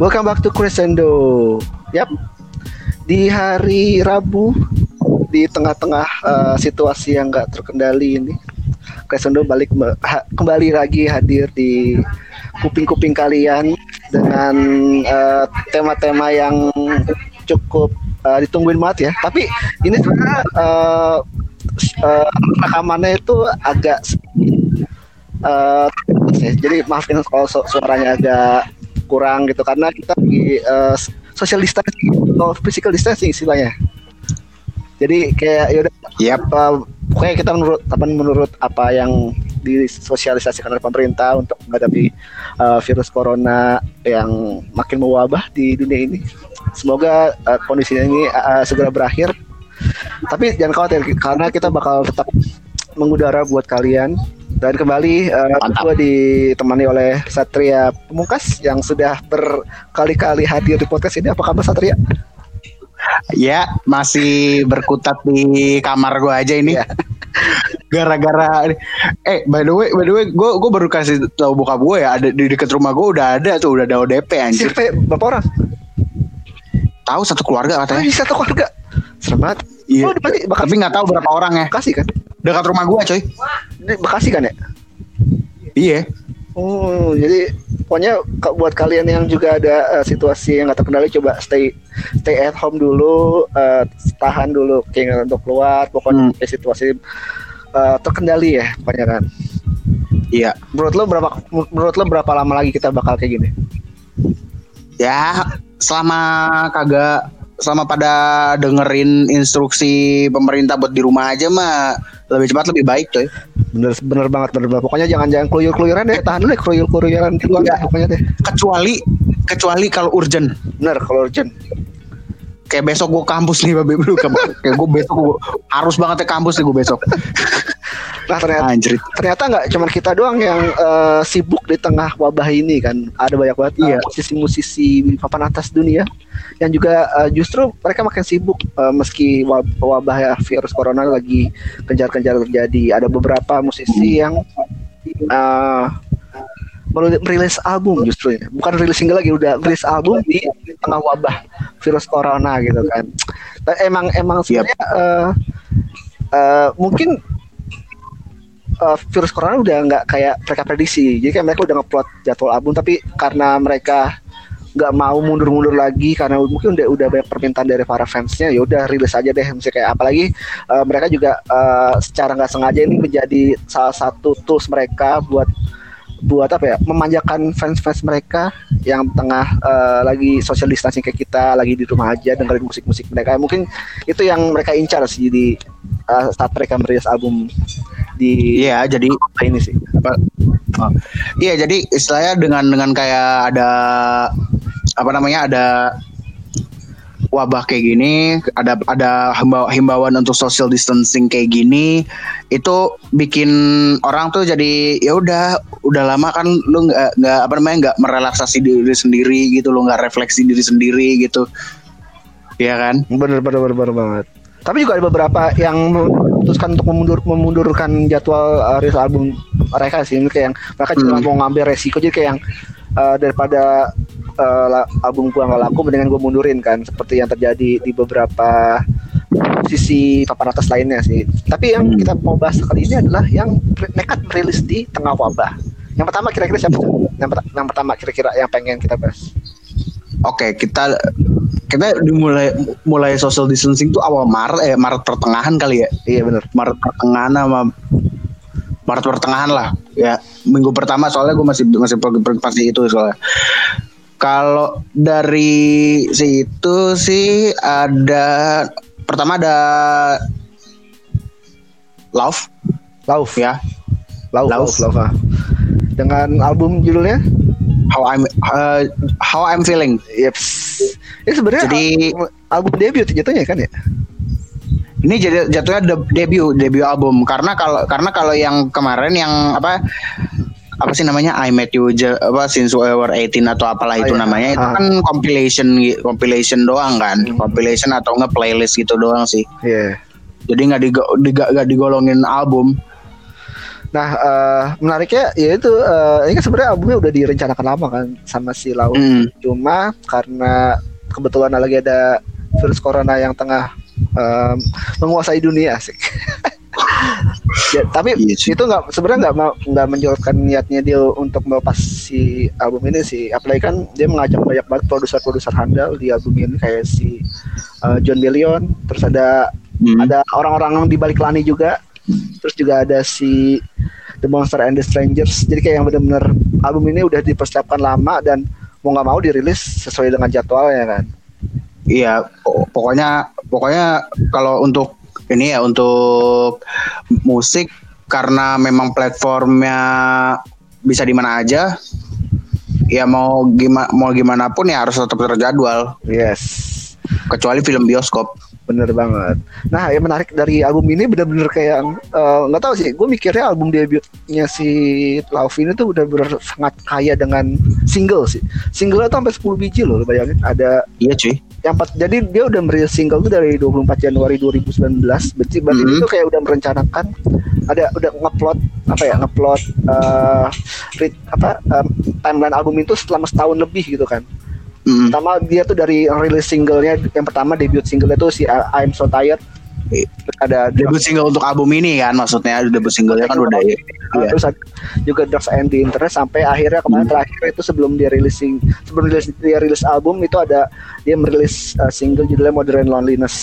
Welcome back to Crescendo. Yap. Di hari Rabu di tengah-tengah uh, situasi yang nggak terkendali ini, Crescendo balik ha, kembali lagi hadir di kuping-kuping kalian dengan uh, tema-tema yang cukup uh, ditungguin banget ya. Tapi ini sebenarnya uh, uh, rekamannya itu agak uh, jadi maafin kalau su suaranya agak kurang gitu karena kita di uh, social distancing atau physical distancing istilahnya. Jadi kayak yaudah, yep. uh, pokoknya kita menurut apa menurut apa yang disosialisasikan oleh pemerintah untuk menghadapi uh, virus corona yang makin mewabah di dunia ini. Semoga uh, kondisi ini uh, segera berakhir. Tapi jangan khawatir karena kita bakal tetap mengudara buat kalian dan kembali uh, gue ditemani oleh Satria Pemungkas yang sudah berkali-kali hadir di podcast ini. Apa kabar Satria? Ya, masih berkutat di kamar gue aja ini. Ya. Gara-gara eh by the way, by the way, gue gue baru kasih tahu buka gue ya ada di dekat rumah gue udah ada tuh udah ada ODP anjir. Siapa berapa orang? Tahu satu keluarga katanya. Oh, satu keluarga. Serem banget. Iya. Oh, Tapi nggak tahu berapa orang ya. Kasih kan? Dekat rumah gua, coy. Ini Bekasi kan ya? Iya. Oh, jadi pokoknya buat kalian yang juga ada uh, situasi yang gak terkendali coba stay stay at home dulu, uh, tahan dulu keinginan untuk keluar, pokoknya hmm. situasi uh, terkendali ya, pokoknya kan. Iya. Menurut lo berapa menurut lo berapa lama lagi kita bakal kayak gini? Ya, selama kagak selama pada dengerin instruksi pemerintah buat di rumah aja mah lebih cepat lebih baik coy. Bener bener banget bener banget. Pokoknya jangan jangan keluyur keluyuran deh. Tahan dulu keluyur keluyuran keluar ya. pokoknya deh. Kecuali kecuali kalau urgent. Bener kalau urgent kayak besok gue kampus nih babi bro kayak gue besok gua, harus banget ya kampus nih gue besok nah ternyata Anjrit. ternyata nggak cuma kita doang yang uh, sibuk di tengah wabah ini kan ada banyak banget iya. uh, musisi-musisi papan atas dunia yang juga uh, justru mereka makin sibuk uh, meski wabah ya, virus corona lagi kejar-kejar terjadi ada beberapa musisi yang uh, merilis album justru ya. bukan rilis single lagi udah rilis album di tengah wabah virus corona gitu kan Dan emang emang sebenarnya yep. uh, uh, mungkin uh, virus corona udah nggak kayak mereka prediksi jadi kayak mereka udah ngeplot jadwal album tapi karena mereka nggak mau mundur-mundur lagi karena mungkin udah udah banyak permintaan dari para fansnya ya udah rilis aja deh misalnya kayak apalagi uh, mereka juga uh, secara nggak sengaja ini menjadi salah satu tools mereka buat buat apa ya memanjakan fans-fans mereka yang tengah uh, lagi social distancing kayak kita lagi di rumah aja dengerin musik-musik mereka. Mungkin itu yang mereka incar sih di uh, saat mereka merilis album di iya jadi ini sih. apa? Oh. iya jadi istilahnya dengan dengan kayak ada apa namanya ada wabah kayak gini, ada ada himbauan untuk social distancing kayak gini, itu bikin orang tuh jadi ya udah udah lama kan lu nggak nggak apa namanya nggak merelaksasi diri sendiri gitu, lu nggak refleksi diri sendiri gitu, ya kan? Bener bener bener, bener banget. Tapi juga ada beberapa yang memutuskan untuk memundur memundurkan jadwal uh, rilis album mereka sih, kayak yang mereka hmm. juga mau ngambil resiko jadi kayak yang uh, daripada uh, album gua nggak laku mendingan gua mundurin kan seperti yang terjadi di beberapa sisi papan atas lainnya sih. Tapi yang kita mau bahas kali ini adalah yang nekat merilis di tengah wabah. Yang pertama kira-kira siapa? Yang, yang pertama kira-kira yang pengen kita bahas. Oke, kita kita dimulai mulai social distancing tuh awal Maret eh Maret pertengahan kali ya. Iya benar. Maret pertengahan sama Maret pertengahan lah ya minggu pertama soalnya gue masih masih pasti itu soalnya kalau dari situ sih ada pertama ada Love. Love ya. Love, Love, Love, Love. Dengan album judulnya How I'm uh, How I'm Feeling. Yep. Ini sebenarnya Jadi album debut jatuhnya kan ya? Ini jadi jatuhnya debut debut album karena kalau karena kalau yang kemarin yang apa apa sih namanya I Met You apa Since We Were 18 atau apalah itu oh, iya. namanya itu ah. kan compilation compilation doang kan hmm. compilation atau nge playlist gitu doang sih yeah. jadi nggak digo, diga, digolongin album Nah, uh, menariknya ya itu uh, ini kan sebenarnya albumnya udah direncanakan lama kan sama si Lau. Hmm. Cuma karena kebetulan lagi ada virus corona yang tengah um, menguasai dunia sih. ya, tapi Iya sih. itu nggak sebenarnya nggak mau nggak menjolkan niatnya dia untuk melepas si album ini sih. Apalagi kan dia mengajak banyak banget produser-produser handal di album ini kayak si uh, John Billion, terus ada Hmm. ada orang-orang di balik Lani juga terus juga ada si The Monster and the Strangers jadi kayak yang bener-bener album ini udah dipersiapkan lama dan mau nggak mau dirilis sesuai dengan jadwalnya kan Iya, po- pokoknya pokoknya kalau untuk ini ya untuk musik karena memang platformnya bisa di mana aja. Ya mau gimana mau gimana pun ya harus tetap terjadwal yes kecuali film bioskop. bener banget nah yang menarik dari album ini bener-bener kayak eh, nggak tahu sih gue mikirnya album debutnya si Love ini tuh udah bener sangat kaya dengan single sih single tuh sampai 10 biji loh bayangin ada Iya cuy. Yang empat jadi dia udah merilis single tuh dari 24 Januari 2019 berarti berarti Mhm. itu kayak udah merencanakan ada udah ngeplot apa ya ngeplot eh rit- apa em, timeline album itu selama setahun lebih gitu kan Mm. pertama dia tuh dari rilis singlenya yang pertama debut singlenya tuh si I- I'm So Tired ada Debut single untuk album ini kan maksudnya debut singlenya kan udah ya. Terus juga Drugs and the Internet sampai akhirnya kemarin Hmm. terakhir itu sebelum dia rilising sebelum dia, dia rilis album itu ada dia merilis uh, single judulnya Modern Loneliness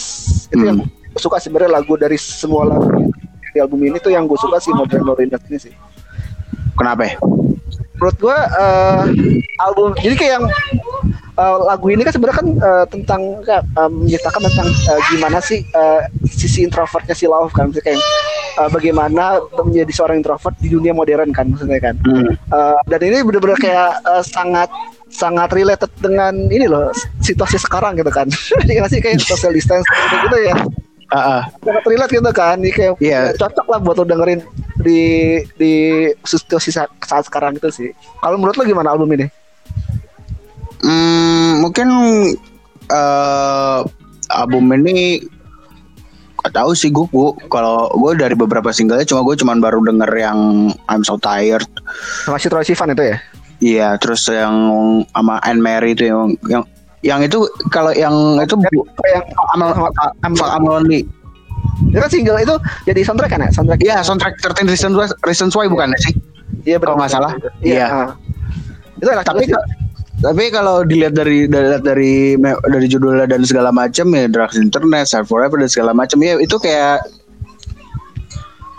itu Hmm. yang gue suka sebenarnya lagu dari semua lagu di album ini tuh yang gue suka sih Modern Loneliness ini sih Kenapa? ya? Menurut gue uh, album jadi kayak yang uh, lagu ini kan sebenarnya kan uh, tentang kayak, uh, menceritakan tentang uh, gimana sih uh, sisi introvertnya si Love kan. Maksudnya kayak uh, bagaimana menjadi seorang introvert di dunia modern kan maksudnya kan. Hmm. Uh, dan ini benar-benar kayak uh, sangat sangat related dengan ini loh situasi sekarang gitu kan. Iya nggak sih? Kayak social distance gitu, gitu ya. Ah, ah. sangat relate gitu kan. Ini kayak Iya. cocok lah buat lo dengerin di di situasi saat, saat sekarang itu sih. Kalau menurut lo gimana album ini? Hmm, mungkin eh album ini gak tahu sih gue kalau gue dari beberapa singlenya cuma gue cuman baru denger yang I'm so tired. Sama si Troye Sivan itu ya? Iya terus yang sama Anne Mary itu yang yang yang itu kalau yang itu bu, yang I'm, I'm, I'm lonely itu kan single itu jadi soundtrack kan ya soundtrack Iya soundtrack 13 Reasons Why, Reasons Why bukan sih iya kalau nggak salah. iya Iya. ah. itu enak tapi tapi kalau dilihat dari dari dari, dari judulnya dan segala macam ya drugs internet Sad forever dan segala macam ya itu kayak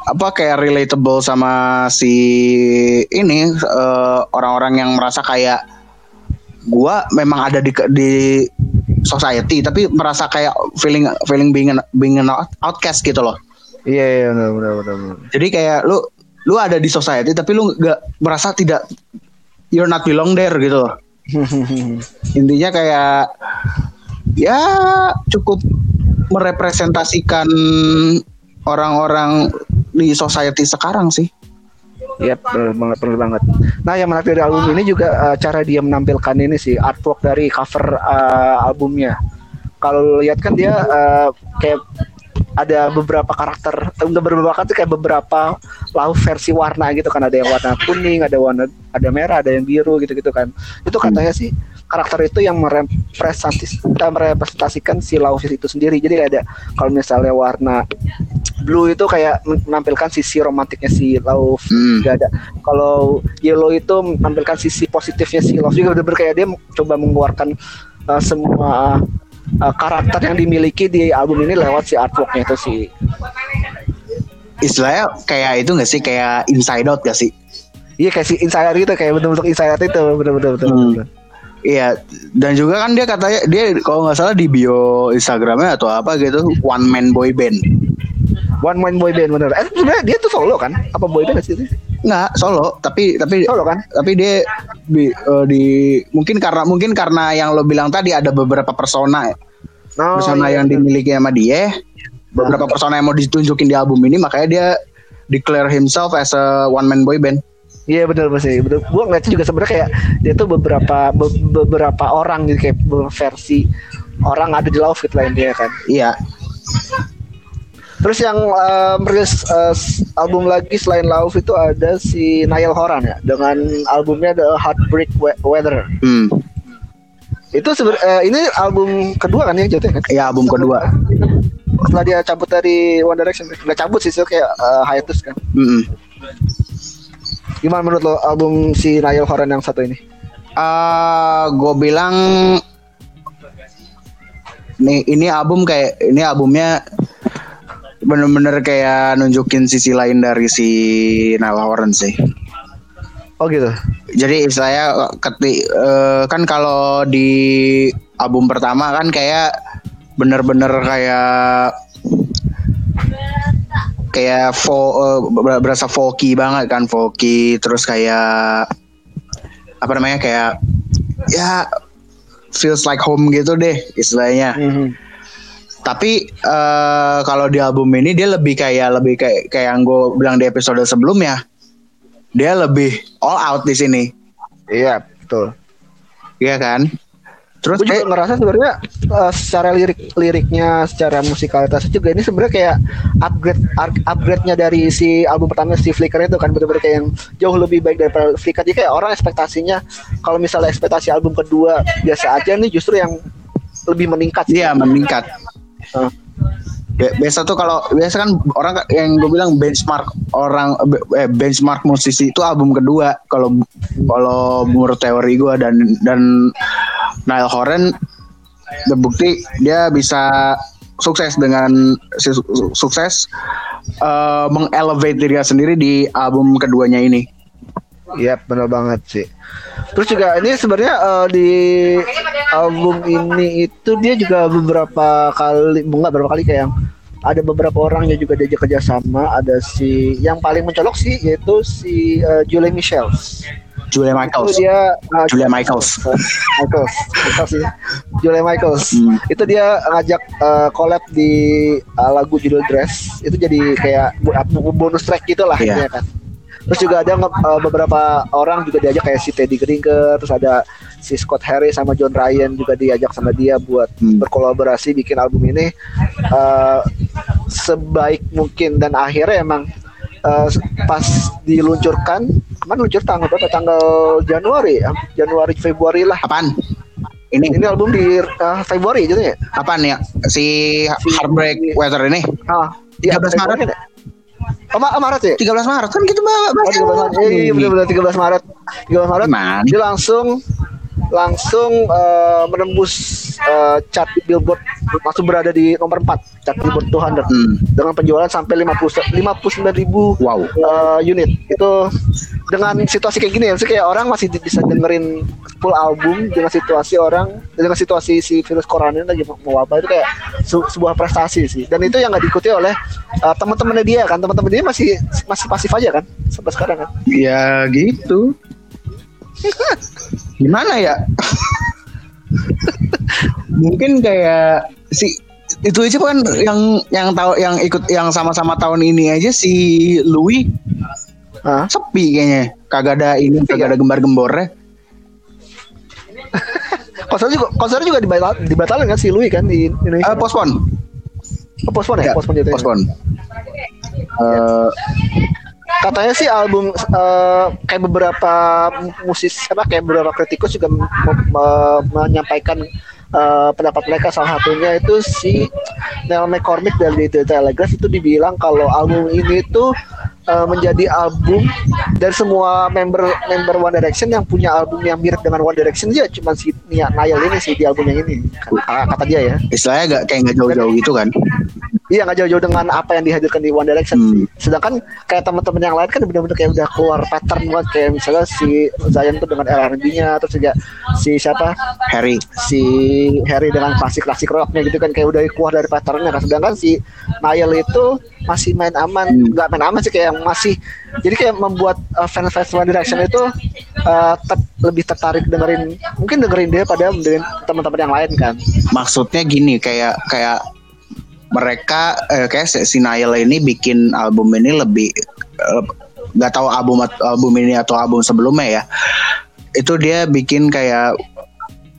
apa kayak relatable sama si ini eh, orang-orang yang merasa kayak gua memang ada di di society tapi merasa kayak feeling feeling being an, being an out- outcast gitu loh iya iya benar benar benar benar. jadi kayak lu lu ada di society tapi lu nggak merasa tidak you're not belong there gitu loh intinya kayak ya cukup merepresentasikan orang-orang di society sekarang sih. Iya benar banget benar banget. Nah yang menarik dari album ini juga uh, cara dia menampilkan ini sih artwork dari cover uh, albumnya. Kalau lihat kan dia uh, kayak ada beberapa karakter, enggak beberapa karakter kayak beberapa lau versi warna gitu kan ada yang warna kuning, ada warna ada merah, ada yang biru gitu-gitu kan. Itu katanya sih karakter itu yang eh, merepresentasikan si lau itu sendiri. Jadi ada kalau misalnya warna blue itu kayak menampilkan sisi romantiknya si Love Hmm. juga ada kalau yellow itu menampilkan sisi positifnya si Love juga bener kayak dia coba mengeluarkan uh, semua uh, karakter yang dimiliki di album ini lewat si artworknya itu sih Istilahnya kayak itu gak sih kayak inside out gak sih? iya kayak si insider gitu kayak bentuk-bentuk insider itu bener-bener betul Hmm. betul. Iya, dan juga kan dia katanya dia kalau nggak salah di bio Instagramnya atau apa gitu one man boy band. one man boy band bener. Eh sebenarnya dia tuh solo kan? Apa boy band sih Nggak solo, tapi tapi solo kan? tapi dia di, eh, di mungkin karena mungkin karena yang lo bilang tadi ada beberapa persona oh, persona iya, yang bener. dimiliki sama dia. Beberapa persona yang mau ditunjukin di album ini makanya dia declare himself as a one man boy band Iya benar sih. Betul. Gua ngeliatnya juga sebenarnya kayak dia tuh beberapa be- beberapa orang gitu kayak versi orang ada di love gitu lah intinya kan. iya Terus yang uh, merilis uh, album lagi selain Love itu ada si Niall Horan ya dengan albumnya The Heartbreak Weather. Hmm. Itu seber, uh, ini album kedua kan ya jatuhnya kan? Iya album kedua. Setelah dia cabut dari One Direction, nggak cabut sih, so kayak uh, hiatus kan. Mm -hmm. Gimana menurut lo album si Niall Horan yang satu ini? Uh, ah, gue bilang nih ini album kayak ini albumnya bener-bener kayak nunjukin sisi lain dari si Niall Horan sih. Oh gitu. Jadi saya keti uh, kan kalau di album pertama kan kayak bener-bener kayak kayak fo, uh, berasa folky banget kan folky terus kayak apa namanya kayak ya feels like home gitu deh istilahnya. Mm -hmm tapi uh, kalau di album ini dia lebih kayak lebih kayak kayak yang gue bilang di episode sebelumnya. Dia lebih all out di sini. Iya betul. Iya kan Terus gue juga eh, ngerasa sebenarnya uh, secara lirik liriknya, secara musikalitas juga ini sebenarnya kayak upgrade upgrade-nya dari si album pertama si Flicker itu kan benar-benar kayak yang jauh lebih baik daripada Flicker. Jadi kayak orang ekspektasinya kalau misalnya ekspektasi album kedua biasa aja nih justru yang lebih meningkat. Iya, meningkat. Uh. Biasa tuh kalau biasa kan orang yang gue bilang benchmark orang eh, benchmark musisi itu album kedua kalau kalau menurut teori gue dan dan Niall Horan terbukti dia bisa sukses dengan sukses uh, mengelevate dirinya sendiri di album keduanya ini. Iya benar banget sih. Terus juga ini sebenarnya uh, di album ini itu dia juga beberapa kali enggak beberapa kali kayak yang ada beberapa orang yang juga diajak kerjasama. Ada si yang paling mencolok sih yaitu si uh, Julie Michels. Julia Michaels. Itu dia uh, Julia Michaels. Michaels. Michaels sih. Julia Michaels. Hmm. Itu dia ngajak uh, collab di uh, lagu judul Dress. Itu jadi kayak bonus track gitu lah yeah. kan. Terus juga ada uh, beberapa orang juga diajak kayak si Teddy Grinker, terus ada si Scott Harris sama John Ryan juga diajak sama dia buat hmm. berkolaborasi bikin album ini. Uh, sebaik mungkin dan akhirnya emang uh, pas diluncurkan kemarin luncur tanggal berapa? Tanggal Januari ya? Januari Februari lah. Apaan ini? Ini album di uh, Februari gitu ya apaan ya? Si, si Heartbreak Weather ini? Ah, 13 Maret. Ya? Oh, Ma Maret ya? 13 Maret kan gitu Mbak. Oh, 13 Maret. Iya, benar-benar 13 Maret. 13 Maret. Gimana? Dia langsung langsung uh, menembus uh, chart Billboard langsung berada di nomor 4 chart Billboard 200 hmm. dengan penjualan sampai 50 59 ribu wow. uh, unit itu dengan situasi kayak gini ya kayak orang masih bisa dengerin full album dengan situasi orang dengan situasi si virus corona ini lagi mewabah itu kayak su sebuah prestasi sih. Dan itu yang nggak diikuti oleh uh, teman-temannya dia kan. Teman-teman dia masih masih pasif aja kan sampai sekarang kan. Ya gitu. Gimana ya? Mungkin kayak si itu aja kan yang yang tahu yang ikut yang sama-sama tahun ini aja si Louis. Hah? sepi kayaknya. Kagak ada ini kagak ada gembar-gembornya konser juga konser juga dibatal, dibatalkan kan si Louis kan di Indonesia. Uh, postpone. Oh, postpone ya? Postpone ya? Postpone. Uh, katanya sih album uh, kayak beberapa musisi apa kayak beberapa kritikus juga menyampaikan uh, pendapat mereka salah satunya itu si Neil McCormick dari The Telegraph itu dibilang kalau album ini tuh uh, menjadi album dari semua member member One Direction yang punya album yang mirip dengan One Direction ya cuma si Nia Niall ini sih di albumnya ini kata dia ya istilahnya gak kayak nggak jauh-jauh gitu kan Iya nggak jauh-jauh dengan apa yang dihadirkan di One Direction hmm. sih. Sedangkan kayak teman-teman yang lain kan benar-benar kayak udah keluar pattern banget kayak misalnya si Zion tuh dengan R&B-nya terus juga si siapa Harry si Harry dengan klasik-klasik rocknya gitu kan kayak udah keluar dari patternnya kan. Sedangkan si Niall itu masih main aman hmm. nggak hmm. main aman sih kayak masih jadi kayak membuat uh, fans-fans One Direction itu uh, ter lebih tertarik dengerin mungkin dengerin dia pada dengerin teman-teman yang lain kan. Maksudnya gini kayak kayak mereka eh, kayak si Nail ini bikin album ini lebih eh, nggak uh, tahu album album ini atau album sebelumnya ya itu dia bikin kayak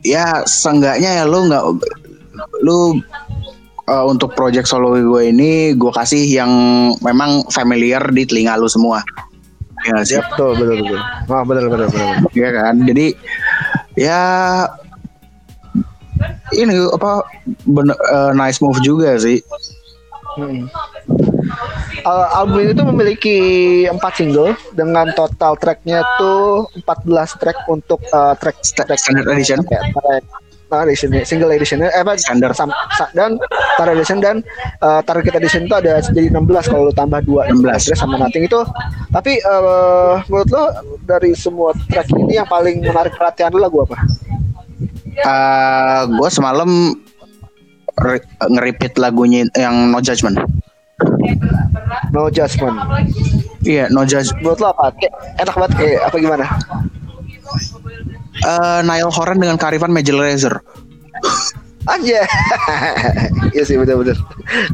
ya seenggaknya ya lu nggak lu uh, untuk project solo gue ini gue kasih yang memang familiar di telinga lu semua. Ya sih. Ya, betul, betul, betul. Oh, betul, betul, betul. Iya kan? Jadi ya ini apa bener, uh, nice move juga sih. Hmm. Uh, album ini tuh memiliki empat single dengan total tracknya tuh 14 track untuk uh, track, track standard edition. Ya, track, uh, edition single edition eh apa standard sam, sa, dan target edition dan uh, target edition itu ada jadi 16 kalau lu tambah 2 16 sama nothing itu tapi uh, menurut lo dari semua track ini yang paling menarik perhatian lo lagu apa? Uh, gue semalam nge-repeat lagunya yang No Judgment. No Judgment. Iya, yeah, No Judgment. Menurut lo apa? Enak banget kayak apa gimana? Uh, Niall Horan dengan kearifan Major Lazer. Aja. Iya sih benar-benar.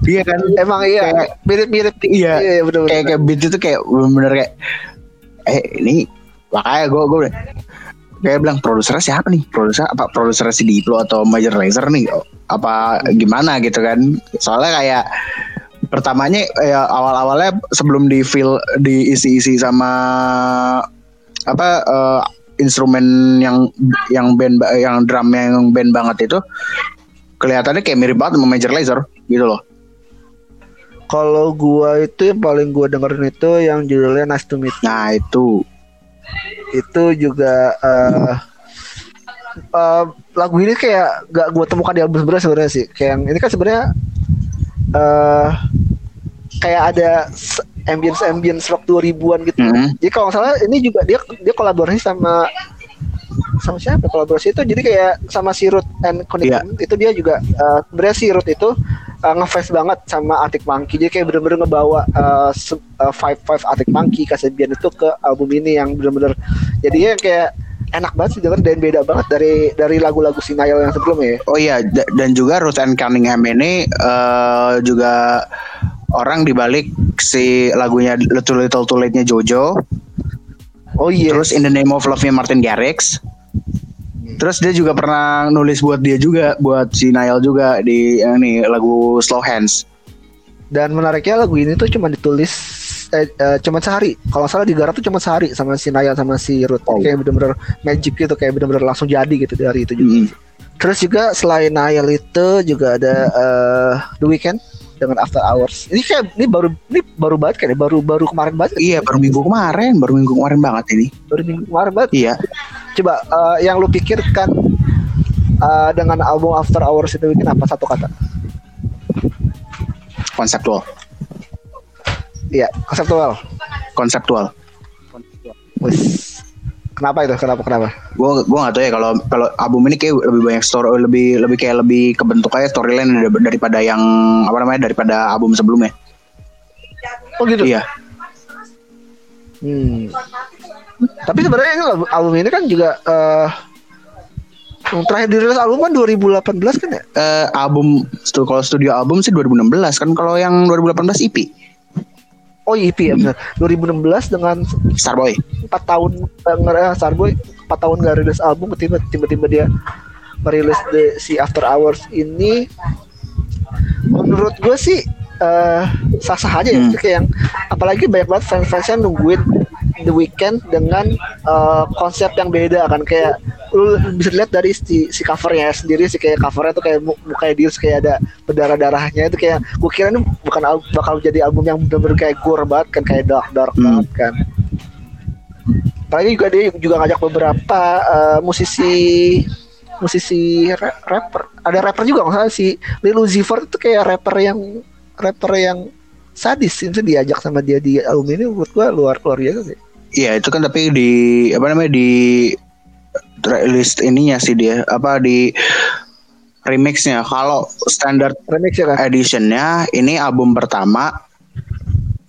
Iya kan? Emang iya mirip-mirip. Iya. Iya, iya benar-benar. Kayak kayak beat itu kayak benar-benar kayak eh ini makanya gue gue kayak bilang produsernya siapa nih produser apa produser si Diplo atau Major Lazer nih apa gimana gitu kan soalnya kayak pertamanya ya awal-awalnya sebelum di feel diisi-isi sama apa uh, instrumen yang yang band yang drum yang band banget itu kelihatannya kayak mirip banget sama Major Lazer gitu loh. Kalau gua itu yang paling gua dengerin itu yang judulnya Nice to Meet. Nah, itu. Itu juga uh, uh, lagu ini kayak gak gua temukan di album sebenarnya sebenarnya sih. Kayak yang ini kan sebenarnya uh, kayak ada ambience ambience rock 2000-an gitu. Mm -hmm. Jadi kalau nggak salah ini juga dia dia kolaborasi sama sama siapa kolaborasi itu jadi kayak sama si Root and Connecting yeah. itu dia juga uh, sebenarnya si Root itu uh, ngefans banget sama Arctic Monkey jadi kayak bener-bener ngebawa uh, uh, five five Arctic Monkey Kasabian itu ke album ini yang bener-bener jadinya kayak enak banget sih denger dan beda banget dari dari lagu-lagu si Niall yang sebelumnya ya. Oh iya dan juga Ruth and Cunningham ini uh, juga orang dibalik si lagunya Little Little Too Late-nya Jojo. Oh iya. Yes. Terus In the Name of Love-nya Martin Garrix. Terus dia juga pernah nulis buat dia juga, buat si Niall juga di ini lagu Slow Hands. Dan menariknya lagu ini tuh cuma ditulis eh, eh, cuma sehari. Kalau salah digarap tuh cuma sehari sama si Niall sama si Ruth. Oh. Kayak bener-bener magic gitu, kayak bener-bener langsung jadi gitu dari itu juga. Hmm. Terus juga selain Niall itu juga ada uh, The Weeknd dengan After Hours. Ini kayak ini baru ini baru banget kan ya, baru baru kemarin banget. Iya, baru minggu kemarin, baru minggu kemarin banget ini. Baru minggu kemarin banget. Iya. Coba uh, yang lu pikirkan uh, dengan album After Hours itu bikin apa satu kata? Konseptual. Iya, konseptual. Konseptual. Wis Kenapa itu? Kenapa? Kenapa? Gue gue gak tahu ya kalau kalau album ini kayak lebih banyak story lebih lebih kayak lebih kebentuk kayak storyline daripada yang apa namanya daripada album sebelumnya. Oh gitu. Iya. Hmm. Tapi sebenarnya album ini kan juga uh, yang terakhir dirilis album kan 2018 kan ya? Uh, album kalau studio album sih 2016 kan kalau yang 2018 EP. Oh EP ya benar. 2016 dengan Starboy. 4 tahun uh, Starboy 4 tahun gak rilis album tiba-tiba dia merilis the, si After Hours ini menurut gue sih uh, sah-sah aja ya hmm. kayak yang apalagi banyak banget fans-fansnya nungguin The Weeknd dengan uh, konsep yang beda kan kayak lu bisa lihat dari si, si covernya sendiri sih kayak covernya tuh kayak muka dia kayak ada berdarah darahnya itu kayak gue kira ini bukan al- bakal jadi album yang bener-bener kayak gore banget kan kayak dark dark hmm. banget kan apalagi juga dia juga ngajak beberapa uh, musisi musisi rapper ada rapper juga misalnya si Lil Uzi Vert itu kayak rapper yang rapper yang sadis itu diajak sama dia di album ini buat gue luar luar biasa sih Iya itu kan tapi di apa namanya di list ininya sih dia apa di remixnya kalau standard remix ya kan? editionnya ini album pertama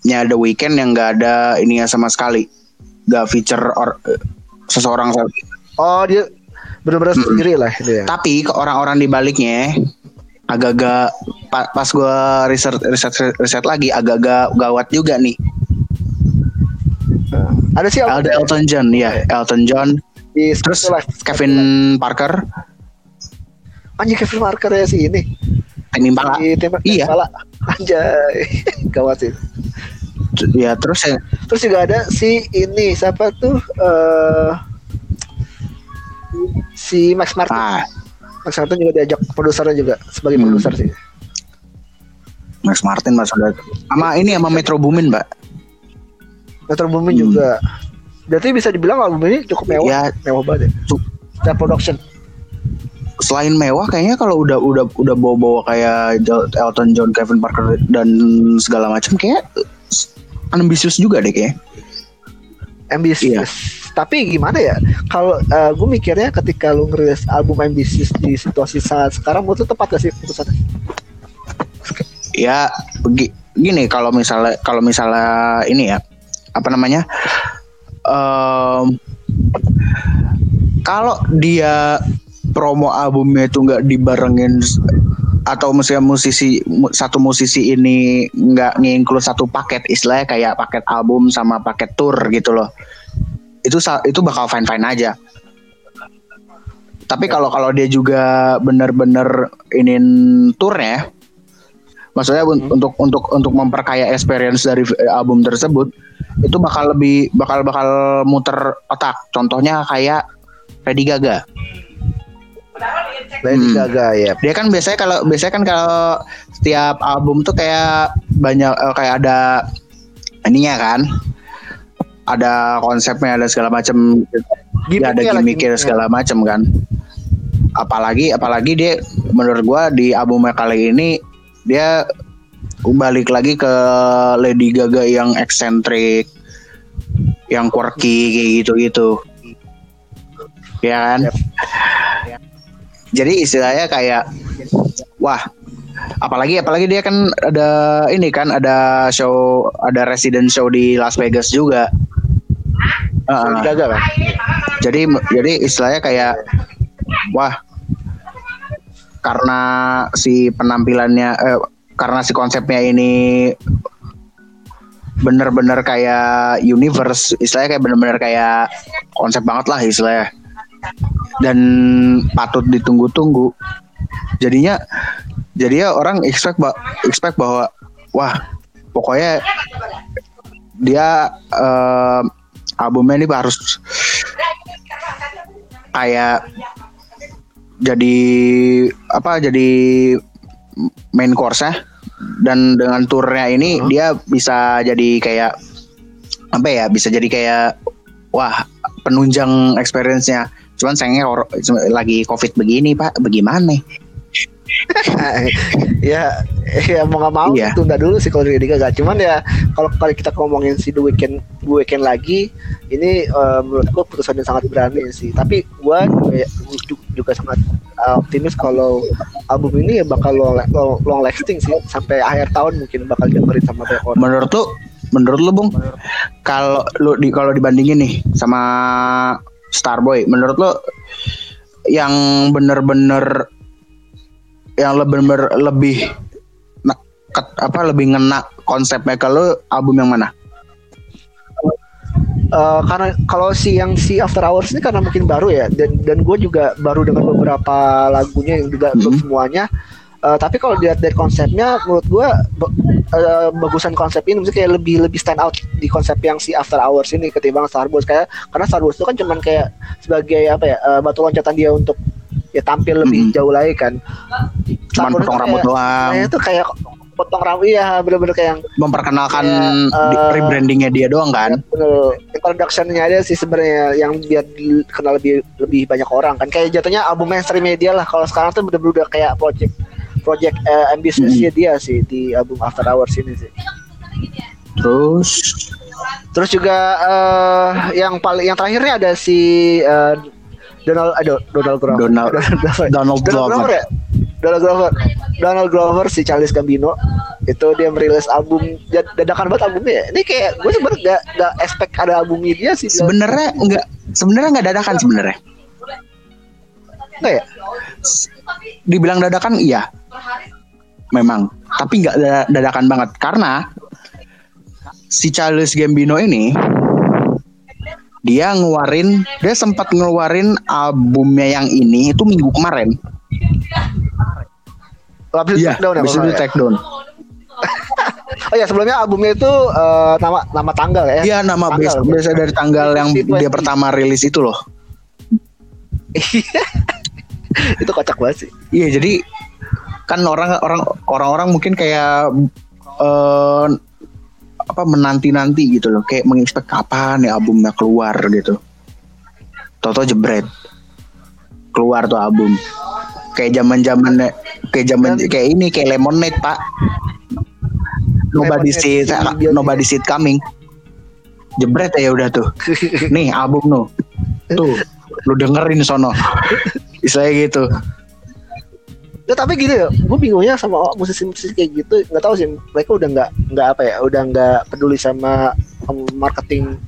nya The Weekend yang nggak ada ininya sama sekali nggak feature or, seseorang oh dia benar-benar hmm. sendiri lah dia. tapi ke orang-orang di baliknya agak-agak pas gue riset riset riset lagi agak-agak gawat juga nih ada sih ada Elton John ya Elton John di terus Kevin Parker anjir Kevin Parker ya sih ini Impala. Di Tame Iya. Impala. Anjay. Gawat sih. Ya terus ya Terus juga ada si ini siapa tuh eh si Max Martin. ah, Max Martin juga diajak produsernya juga sebagai Hmm. produser sih. Max Martin Mas udah. Sama ini sama Metro Boomin, Mbak. Metro Boomin Hmm. juga. Berarti bisa dibilang album ini cukup mewah, Ya, mewah banget. Ya. Secara production. selain mewah kayaknya kalau udah udah udah bawa-bawa kayak Elton John, Kevin Parker dan segala macam kayak ambisius juga deh kayak. ambisius. Tapi gimana ya? Kalau gue mikirnya ketika lu ngerilis album ambisius di situasi saat sekarang menurut lu tepat gak sih putusannya? Ya begi- gini kalau misalnya kalau misalnya ini ya apa namanya? em, kalau dia promo albumnya itu nggak dibarengin atau misalnya musisi mu- satu musisi ini nggak nginclude satu paket istilahnya kayak paket album sama paket tour gitu loh itu itu bakal fine fine aja. Tapi kalau kalau dia juga bener-bener inin tournya maksudnya un- untuk untuk untuk memperkaya experience dari eh, album tersebut itu bakal lebih bakal bakal muter otak. Contohnya kayak Lady Gaga. Lady Hmm. Gaga ya. dia kan biasanya kalau biasanya kan kalau setiap album tuh kayak banyak eh, kayak ada ininya kan ada konsepnya ada segala macam ya, ada Gimmicknya gimmicknya. segala macam kan. Apalagi apalagi dia menurut gua di albumnya kali ini dia balik lagi ke Lady Gaga yang eksentrik yang quirky kayak gitu-gitu. Ya kan? Yep. jadi istilahnya kayak wah apalagi apalagi dia kan ada ini kan ada show ada resident show di Las Vegas juga Kan. jadi jadi istilahnya kayak wah karena si penampilannya eh, karena si konsepnya ini bener-bener kayak universe istilahnya kayak bener-bener kayak konsep banget lah istilahnya. Dan patut ditunggu-tunggu. Jadinya jadinya orang expect ba- expect bahwa wah pokoknya dia eh, albumnya ini harus kayak jadi apa jadi main course ya dan dengan turnya ini dia bisa jadi kayak apa ya bisa jadi kayak wah penunjang experience-nya. Cuman sayangnya lagi covid begini pak bagaimana ya ya mau nggak mau Iya. tunda dulu sih kalau Lady Gaga cuman ya kalau kali kita ngomongin si The Weeknd The Weeknd lagi ini eh, menurut gue putusan yang sangat berani sih. Tapi gue juga, juga, sangat eh, optimis kalau album ini ya bakal long, long, long lasting sih. Sampai akhir tahun mungkin bakal dengerin sama banyak orang menurut lu menurut lu bung? Kalau lu di kalau dibandingin nih sama Starboy menurut lu yang bener-bener yang lebih bener lebih na- ket- apa lebih ngena konsepnya kalau album yang mana? Eh, karena kalau si yang si After Hours ini karena mungkin baru ya dan dan gue juga baru dengan beberapa lagunya yang juga belum Mhm. semuanya. Eh, tapi kalau dilihat dari konsepnya menurut gue eh, bagusan konsep ini maksudnya kayak lebih lebih stand out di konsep yang si After Hours ini ketimbang Star Wars. Kayak karena Star Wars itu kan cuman kayak sebagai apa ya eh, batu loncatan dia untuk ya tampil lebih Mhm. jauh lagi kan. Cuman Wars potong itu rambut kayak- doang. Kayaknya tuh kayak potong rambut ya bener-bener kayak yang memperkenalkan Kayak, eh, rebrandingnya dia doang kan? betul introduction-nya ada sih sebenarnya yang biar dikenal lebih lebih banyak orang kan. Kayak jatuhnya album mainstream media lah. Kalau sekarang tuh bener-bener udah kayak project project eh, ambitious-nya dia sih di album After Hours ini sih. Terus? Terus juga eh, yang paling yang terakhirnya ada si eh, Donald aduh Donald Glover. Donald- Glover. Donald Glover. ya? Donald Glover. Donald Glover si Charles Gambino. Itu dia merilis album. Dadakan banget albumnya ya. ini kayak gue sebenarnya gak, gak expect ada albumnya dia sih. Sebenarnya enggak sebenarnya nggak dadakan sebenarnya. Enggak ya? Dibilang dadakan iya. Memang. Tapi nggak dada- dadakan banget. Karena si Charles Gambino ini dia ngeluarin dia sempat ngeluarin albumnya yang ini itu minggu kemarin habis Iya, down ya. di nggak ya? take down. Oh ya sebelumnya albumnya itu eh, nama nama tanggal ya. Iya, nama Tanggal, biasa, ya. dari tanggal yang 2020. dia pertama rilis itu loh. itu kocak banget sih. Iya, jadi kan orang orang orang-orang mungkin kayak eh apa menanti-nanti gitu loh, kayak mengekspek kapan ya albumnya keluar gitu. Toto jebret. Keluar tuh album. Kayak zaman-zaman kayak zaman kayak ini kayak Lemonade, Pak. Nobody see dia- nobody see coming. Jebret ya udah tuh. Nih album lo. Tuh, lu dengerin sono. Istilahnya gitu. Ya, tapi gini ya, gue bingungnya sama musisi-musisi kayak gitu, nggak tahu sih mereka udah nggak nggak apa ya, udah nggak peduli sama marketing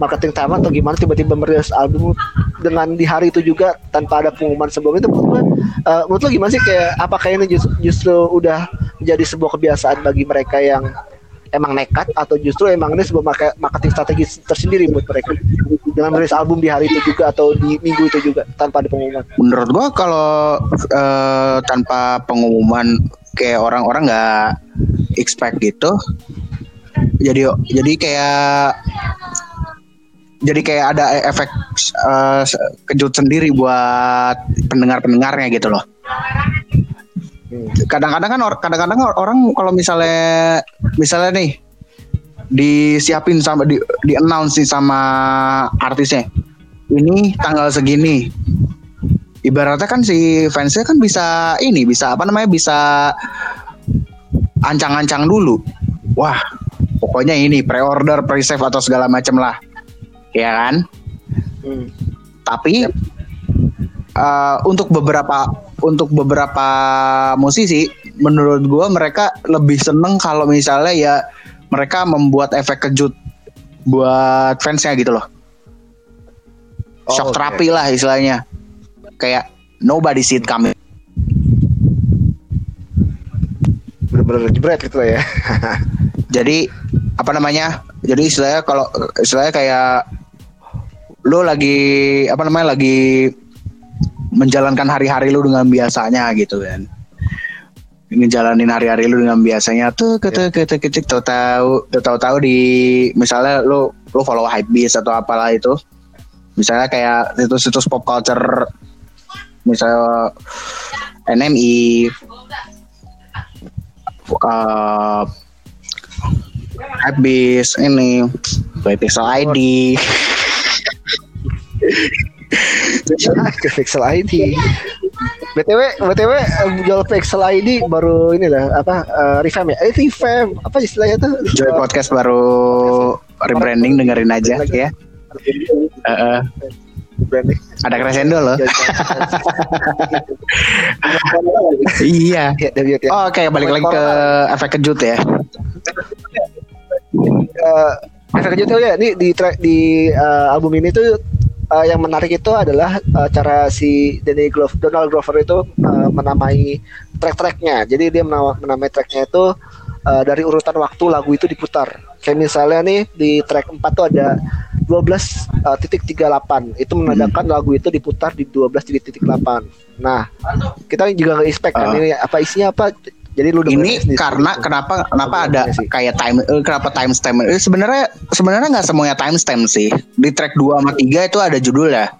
marketing tema atau gimana tiba-tiba merilis album dengan di hari itu juga tanpa ada pengumuman sebelumnya itu menurut gue, eh, menurut lo gimana sih kayak apakah ini justru, justru udah menjadi sebuah kebiasaan bagi mereka yang emang nekat atau justru emang ini sebuah marke- marketing strategi tersendiri buat mereka dengan merilis album di hari itu juga atau di minggu itu juga tanpa ada pengumuman. Menurut gua kalau eh, tanpa pengumuman kayak orang-orang nggak expect gitu. Jadi jadi kayak jadi kayak ada efek eh, kejut sendiri buat pendengar-pendengarnya gitu loh. Kadang-kadang kan or- kadang-kadang orang kalau misalnya misalnya nih disiapin sama di, di announce nih sama artisnya. Ini tanggal segini ibaratnya kan si fansnya kan bisa ini bisa apa namanya bisa ancang-ancang dulu wah pokoknya ini pre-order pre-save atau segala macam lah ya kan Hmm. tapi eh, untuk beberapa untuk beberapa musisi menurut gua mereka lebih seneng kalau misalnya ya mereka membuat efek kejut buat fansnya gitu loh Oh, shock oke. terapi lah istilahnya kayak nobody see it coming Bener-bener jebret gitu lah ya. jadi apa namanya jadi istilahnya kalau istilahnya kayak lo lagi apa namanya lagi menjalankan hari-hari lu dengan biasanya gitu kan ngejalanin hari-hari lu dengan biasanya tuh ketek ketek ketek tahu tahu tahu tahu di misalnya lu lu follow hypebeast atau apalah itu. Misalnya kayak situs-situs pop culture misalnya NMI uh, habis ini Play Pixel ID ke Pixel ID. BTW, BTW eh, jual Pixel ID baru ini lah apa eh, revamp ya? Eh revamp apa istilahnya tuh? Joy Podcast baru rebranding dengerin aja ya Eh, eh, Branding. ada crescendo loh iya Ya, ya, ya. Oh, Oke balik lagi ke efek kejut ya Eh, efek kejut ya ini di track di eh, album ini tuh eh, yang menarik itu adalah eh, cara si Danny Glover, Donald Glover itu eh, menamai track-tracknya. Jadi dia menama- menamai tracknya itu eh, dari urutan waktu lagu itu diputar. Kayak misalnya nih di track 4 tuh ada 12 titik 38 itu menandakan lagu itu diputar di 12 titik 8. Nah, kita juga nggak expect kan Ah. ini apa isinya apa. Jadi lu ini karena kenapa kenapa ada sih. kayak time eh, kenapa timestamp Eh, sebenarnya sebenarnya nggak semuanya timestamp sih di track 2 sama 3 itu ada judulnya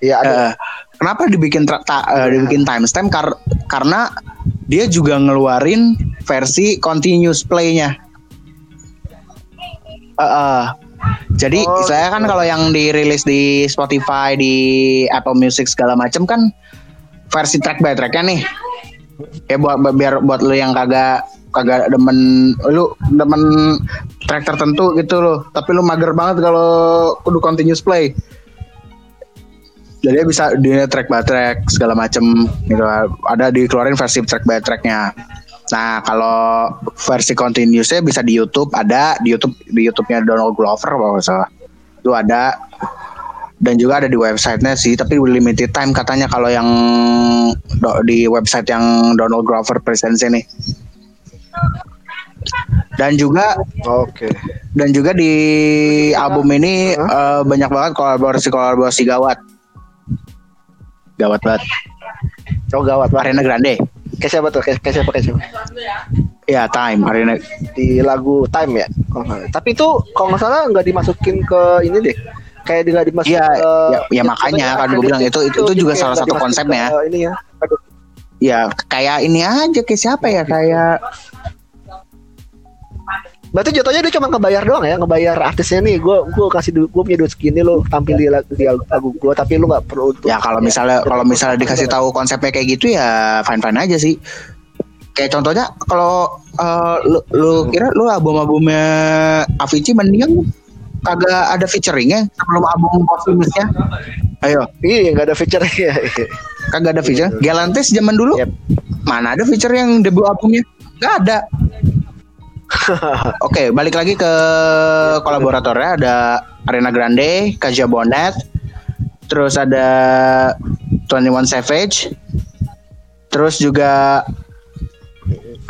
Iya ada. Eh, kenapa dibikin tra- ta- eh, dibikin timestamp Kar- karena dia juga ngeluarin versi continuous play-nya. Eh, eh. jadi Oh, saya kan gitu. kalau yang dirilis di Spotify, di Apple Music segala macam kan versi track by tracknya nih. Ya buat biar buat lu yang kagak kagak demen lu demen track tertentu gitu loh. Tapi lu mager banget kalau kudu continuous play. Jadi bisa dia track by track segala macem gitu. Ada dikeluarin versi track by tracknya. Nah kalau versi continuousnya bisa di YouTube ada. Di YouTube di YouTube-nya Donald Glover kalau salah. Itu ada dan juga ada di websitenya sih tapi limited time katanya kalau yang do- di website yang Donald Glover Presents ini dan juga Oke. dan juga di album ini eh, banyak banget kolaborasi kolaborasi gawat gawat banget Oh gawat banget. Ariana Grande Kayak siapa tuh? Kayak, kayak siapa? Kayak siapa? Ya Time Ariana Di lagu Time ya. salah. Tapi itu kalau nggak salah nggak dimasukin ke ini deh. Kayak nggak dimasukin Iya, ke ya- ya makanya kan gua bilang itu- itu- itu juga salah satu konsepnya. ke Ini ya. Aduh. ya kayak ini aja kayak siapa ya kayak Berarti jatuhnya dia cuma ngebayar doang ya, ngebayar artisnya nih. Gue gue kasih du- gue punya duit segini lo tampil di lagu, di lagu gue, tapi lu nggak perlu untuk ya kalau misalnya kalau misalnya dikasih tahu konsepnya kayak gitu ya fine fine aja sih kayak contohnya kalau eh, lu, lu kira lu album-albumnya Avicii mendingan kagak ada featuringnya? Sebelum album posthumous-nya ayo. Iya nggak ada feature ya. kagak ada feature Galantis zaman dulu? Yep. mana ada feature yang debut albumnya? Nggak ada. Oke, balik lagi ke kolaboratornya. Ada Arena Grande, Kaja Bonnet, terus ada 21 Savage, terus juga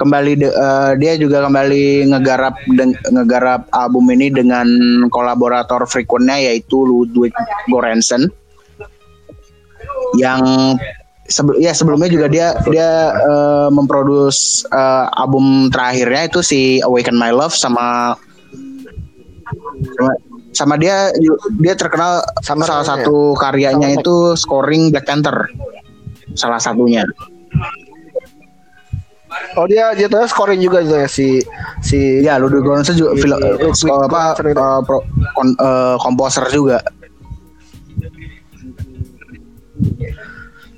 kembali de- eh, dia juga kembali ngegarap deng- ngegarap album ini dengan kolaborator frequentnya yaitu Ludwig Göransson. Yang sebelum ya sebelumnya juga dia dia eh, memproduce eh, album terakhirnya itu si Awaken My Love sama sama, sama dia dia terkenal Sama salah satu karyanya itu scoring Black Panther. Salah satunya Oh dia dia tuh scoring juga gitu ya si si ya Ludwig Göransson juga film eh, apa itu. eh, pro- kon- eh, komposer juga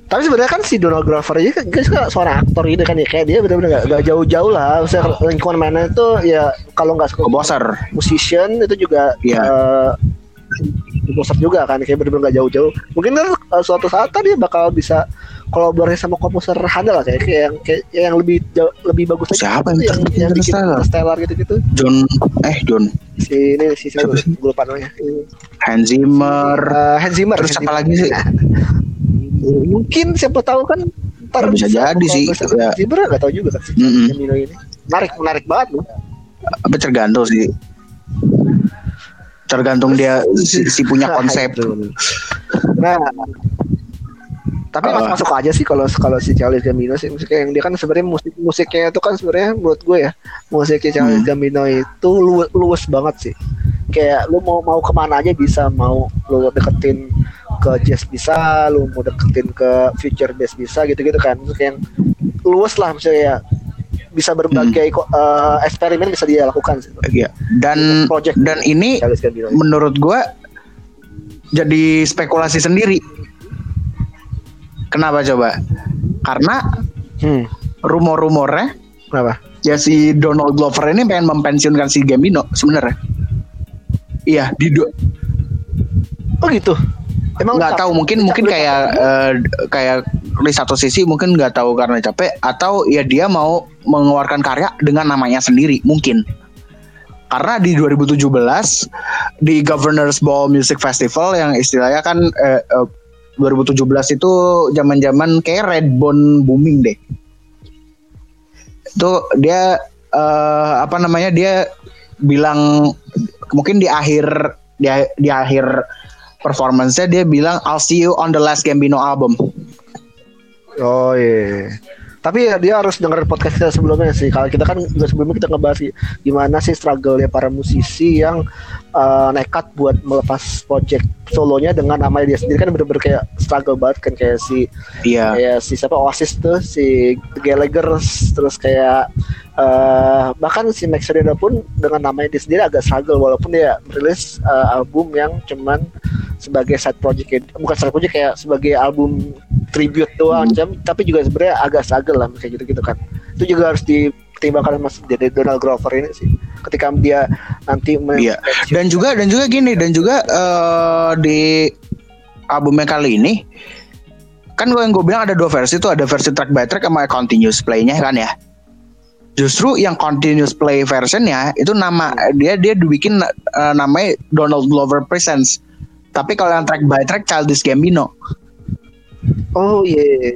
Tapi sebenarnya kan si Donald Glover aja kan dia kan seorang aktor gitu kan ya kayak dia benar-benar gak, gak jauh-jauh lah. Maksudnya lingkungan mainnya itu ya kalau nggak komposer musician itu juga Iya. eh, komposer juga kan kayak benar-benar gak jauh-jauh. Mungkin kan suatu saat kan dia bakal bisa kolaborasi sama komposer handal lah kayak, kayak yang kayak yang lebih jauh, lebih bagus lagi. Siapa yang yang, yang bikin Interstellar? Gitu-gitu. John eh John Si ini si siapa? Siapa? Gue lupa namanya. Hans Zimmer Eh, Hans Zimmer. terus Hans siapa lagi sih mungkin siapa tahu kan ntar Bisa jadi sih, ya. Zimmer nggak tahu juga kan Mm-mm. Camino ini menarik menarik banget loh apa tergantung sih tergantung dia si, si punya konsep nah tapi Uh. masuk masuk aja sih kalau kalau si Charles Gambino sih. Musiknya yang dia kan sebenarnya musik musiknya itu kan sebenarnya menurut gue ya musiknya Charles Hmm. Gambino itu lu, luwes banget sih. Kayak lu mau mau ke mana aja bisa mau lu deketin ke jazz bisa lu mau deketin ke future bass bisa gitu-gitu kan. Musik yang luwes lah misalnya ya bisa berbagai Hmm. eh, eksperimen bisa dia lakukan sih. Ya dan Project dan ini menurut gua jadi spekulasi sendiri kenapa coba? Karena hmm. rumor-rumornya kenapa? ya si Donald Glover ini pengen mempensiunkan si Gambino sebenarnya. Iya di do- oh gitu? Emang nggak tahu mungkin cap- mungkin cap- kayak eh, kayak di satu sisi mungkin nggak tahu karena capek atau ya dia mau mengeluarkan karya dengan namanya sendiri mungkin. Karena di 2017 di Governors Ball Music Festival yang istilahnya kan eh, eh, 2017 itu zaman-zaman kayak Redbone booming deh itu dia eh, apa namanya dia bilang mungkin di akhir di, di akhir performance-nya dia bilang I'll see you on the last Gambino album. Oh iya. Tapi ya dia harus dengerin podcast kita sebelumnya sih. Kalau kita kan juga sebelumnya kita ngebahas gimana sih struggle ya para musisi yang eh, nekat buat melepas project solonya dengan namanya dia sendiri kan bener-bener kayak struggle banget kan kayak si Iya. kayak si siapa Oasis tuh si Gallagher terus kayak eh bahkan si Max Rider pun dengan namanya dia sendiri agak struggle walaupun dia merilis eh, album yang cuman sebagai side project bukan side project kayak sebagai album tribute doang Hmm. jam tapi juga sebenarnya agak struggle lah kayak gitu gitu kan itu juga harus dipertimbangkan mas jadi Donald Glover ini sih ketika dia nanti men- Iya. Dan juga dan juga gini dan juga eh, di albumnya kali ini kan gue yang gue bilang ada dua versi tuh ada versi track by track sama continuous play-nya kan ya. Justru yang continuous play versionnya itu nama dia dia dibikin eh, namanya Donald Glover Presents. Tapi kalau yang track by track Childish Gambino. Oh iya.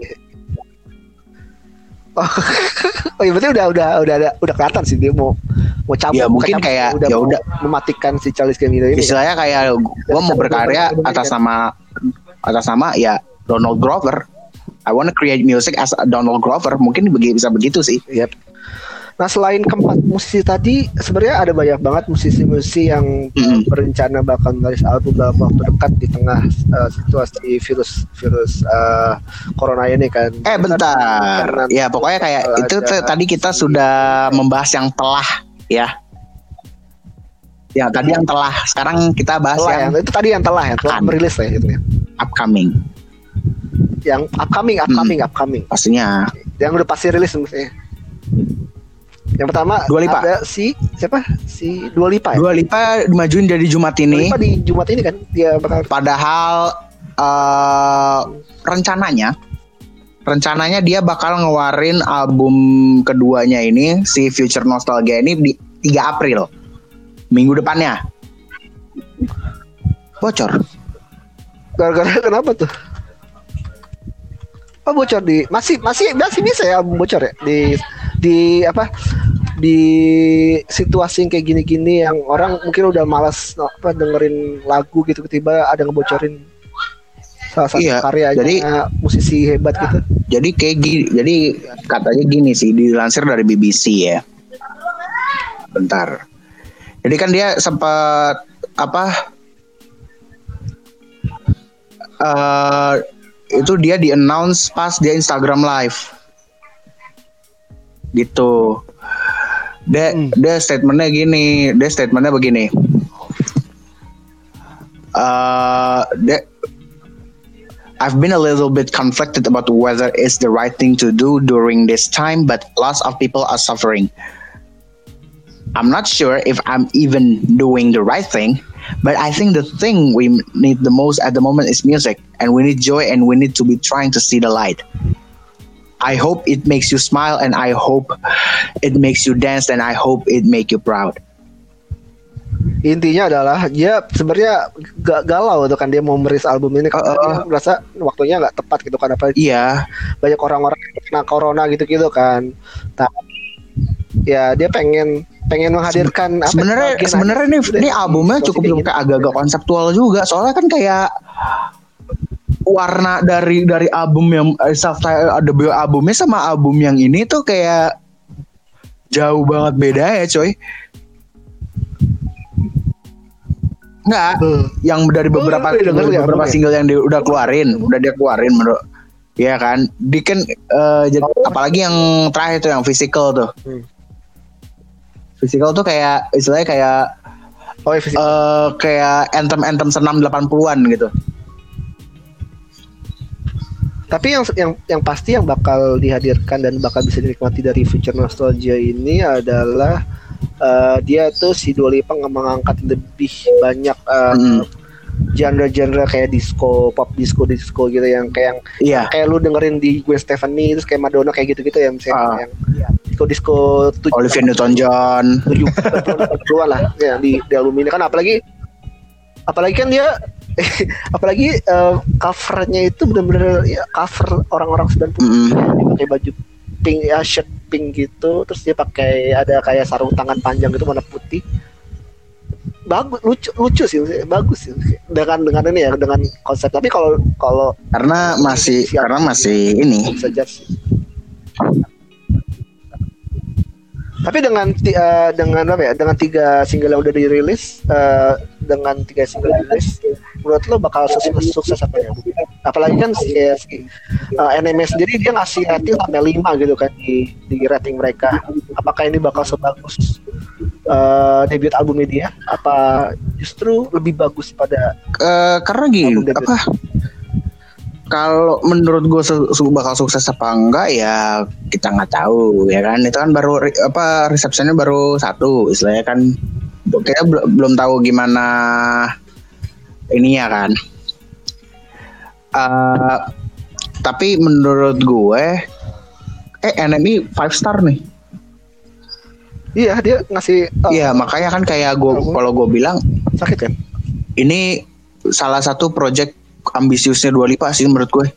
Oh, oh iya berarti udah udah udah ada udah kelihatan sih dia mau mau cabut. Ya, mungkin cabut, kayak, udah ya udah. mematikan si Charles Gambino ini. Istilahnya kayak gue mau berkarya atas nama atas nama ya Donald Glover. I wanna create music as Donald Glover mungkin bisa begitu sih Yep. Nah selain keempat musisi tadi sebenarnya ada banyak banget musisi-musisi yang Mm-mm. berencana bakal menulis album dalam waktu dekat di tengah uh, situasi virus virus uh, corona ini kan. eh bentar Karena- ya pokoknya kayak itu tadi kita sudah membahas yang telah ya ya tadi yang telah sekarang kita bahas telah yang yang itu tadi yang telah ya, telah merilis lah itu ya. upcoming Yang upcoming, upcoming, upcoming. pastinya Yang udah pasti rilis maksudnya. Yang pertama Dua Lipa. ada si siapa? Si Dua Lipa ya. Dua Lipa dimajuin dari Jumat Dua ini Lipa di Jumat ini kan dia bakal Padahal eh, rencananya rencananya dia bakal ngeluarin album keduanya ini si Future Nostalgia ini di 3 April. Minggu depannya. Bocor. gara-gara kenapa tuh? Oh bocor di masih masih masih bisa ya bocor ya di di apa di situasi yang kayak gini-gini yang orang mungkin udah malas apa dengerin lagu gitu tiba ada ngebocorin salah satu Iya, karyanya jadi- musisi hebat gitu. Jadi kayak gini, jadi katanya gini sih dilansir dari BBC ya. Bentar. Jadi kan dia sempat apa? eh itu dia di announce pas dia Instagram live. Gitu. Dia Hmm. dia statementnya gini, dia statementnya begini. Eh dia I've been a little bit conflicted about whether it's the right thing to do during this time, but lots of people are suffering. I'm not sure if I'm even doing the right thing, but I think the thing we need the most at the moment is music, and we need joy, and we need to be trying to see the light. I hope it makes you smile, and I hope it makes you dance, and I hope it make you proud. Intinya adalah dia sebenarnya gak galau tuh kan dia mau merilis album ini karena Uh, uh, dia merasa waktunya nggak tepat gitu kan apa Iya, banyak orang-orang kena corona gitu-gitu kan. Tapi ya dia pengen pengen menghadirkan apa, sebenarnya sebenarnya nih gitu ini albumnya cukup gini. kayak agak-agak konseptual juga soalnya kan kayak warna dari dari album yang eh, self debut albumnya sama album yang ini tuh kayak jauh banget beda ya coy Enggak, Hmm. yang dari beberapa iya, denger dari ya, beberapa albumnya. single yang dia udah keluarin, udah dia keluarin menurut Iya kan, di kan eh, jadi- apalagi yang terakhir tuh yang physical tuh. Hmm. Physical tuh kayak istilahnya kayak Oh, iya, fisik. eh kayak anthem-anthem senam 80-an gitu. Tapi yang yang yang pasti yang bakal dihadirkan dan bakal bisa dinikmati dari Future Nostalgia ini adalah eh, dia tuh si Dua Lipa mengangkat lebih banyak eh, Mm. genre-genre kayak disco, pop disco, disco gitu yang kayak yang Iya. kayak lu dengerin di Gwen Stefani terus kayak Madonna kayak gitu-gitu ya misalnya Ah. yang disco disco tujuh Olivia Newton-John. tujuh puluhan lah ya di, di album ini kan apalagi apalagi kan dia apalagi eh, covernya itu benar-benar ya cover orang-orang 90 Mm-mm. dia pakai baju pink ya shirt pink gitu terus dia pakai ada kayak sarung tangan panjang gitu warna putih bagus lucu lucu sih bagus sih dengan dengan ini ya dengan konsep tapi kalau kalau Karena masih karena masih ini. sih. Tapi dengan eh, dengan apa ya? Dengan tiga single yang udah dirilis, eh, dengan tiga single dirilis, menurut lo bakal sukses, sukses apa ya? Apalagi kan si, eh, si eh, NME sendiri dia ngasih rating sampai 5 gitu kan di di rating mereka. Apakah ini bakal sebagus eh, debut album dia? Apa justru lebih bagus pada Eh, karena gini apa? Kalau menurut gue su- bakal sukses apa enggak ya kita nggak tahu ya kan? Itu kan baru apa resepsinya baru satu istilahnya kan. Kita bel- belum tahu gimana ininya kan. Eh, tapi menurut gue eh NMI five star nih. Iya dia ngasih eh, Iya makanya kan kayak gue kalau gue bilang sakit kan? ini salah satu project ambisiusnya Dua Lipa sih menurut gue.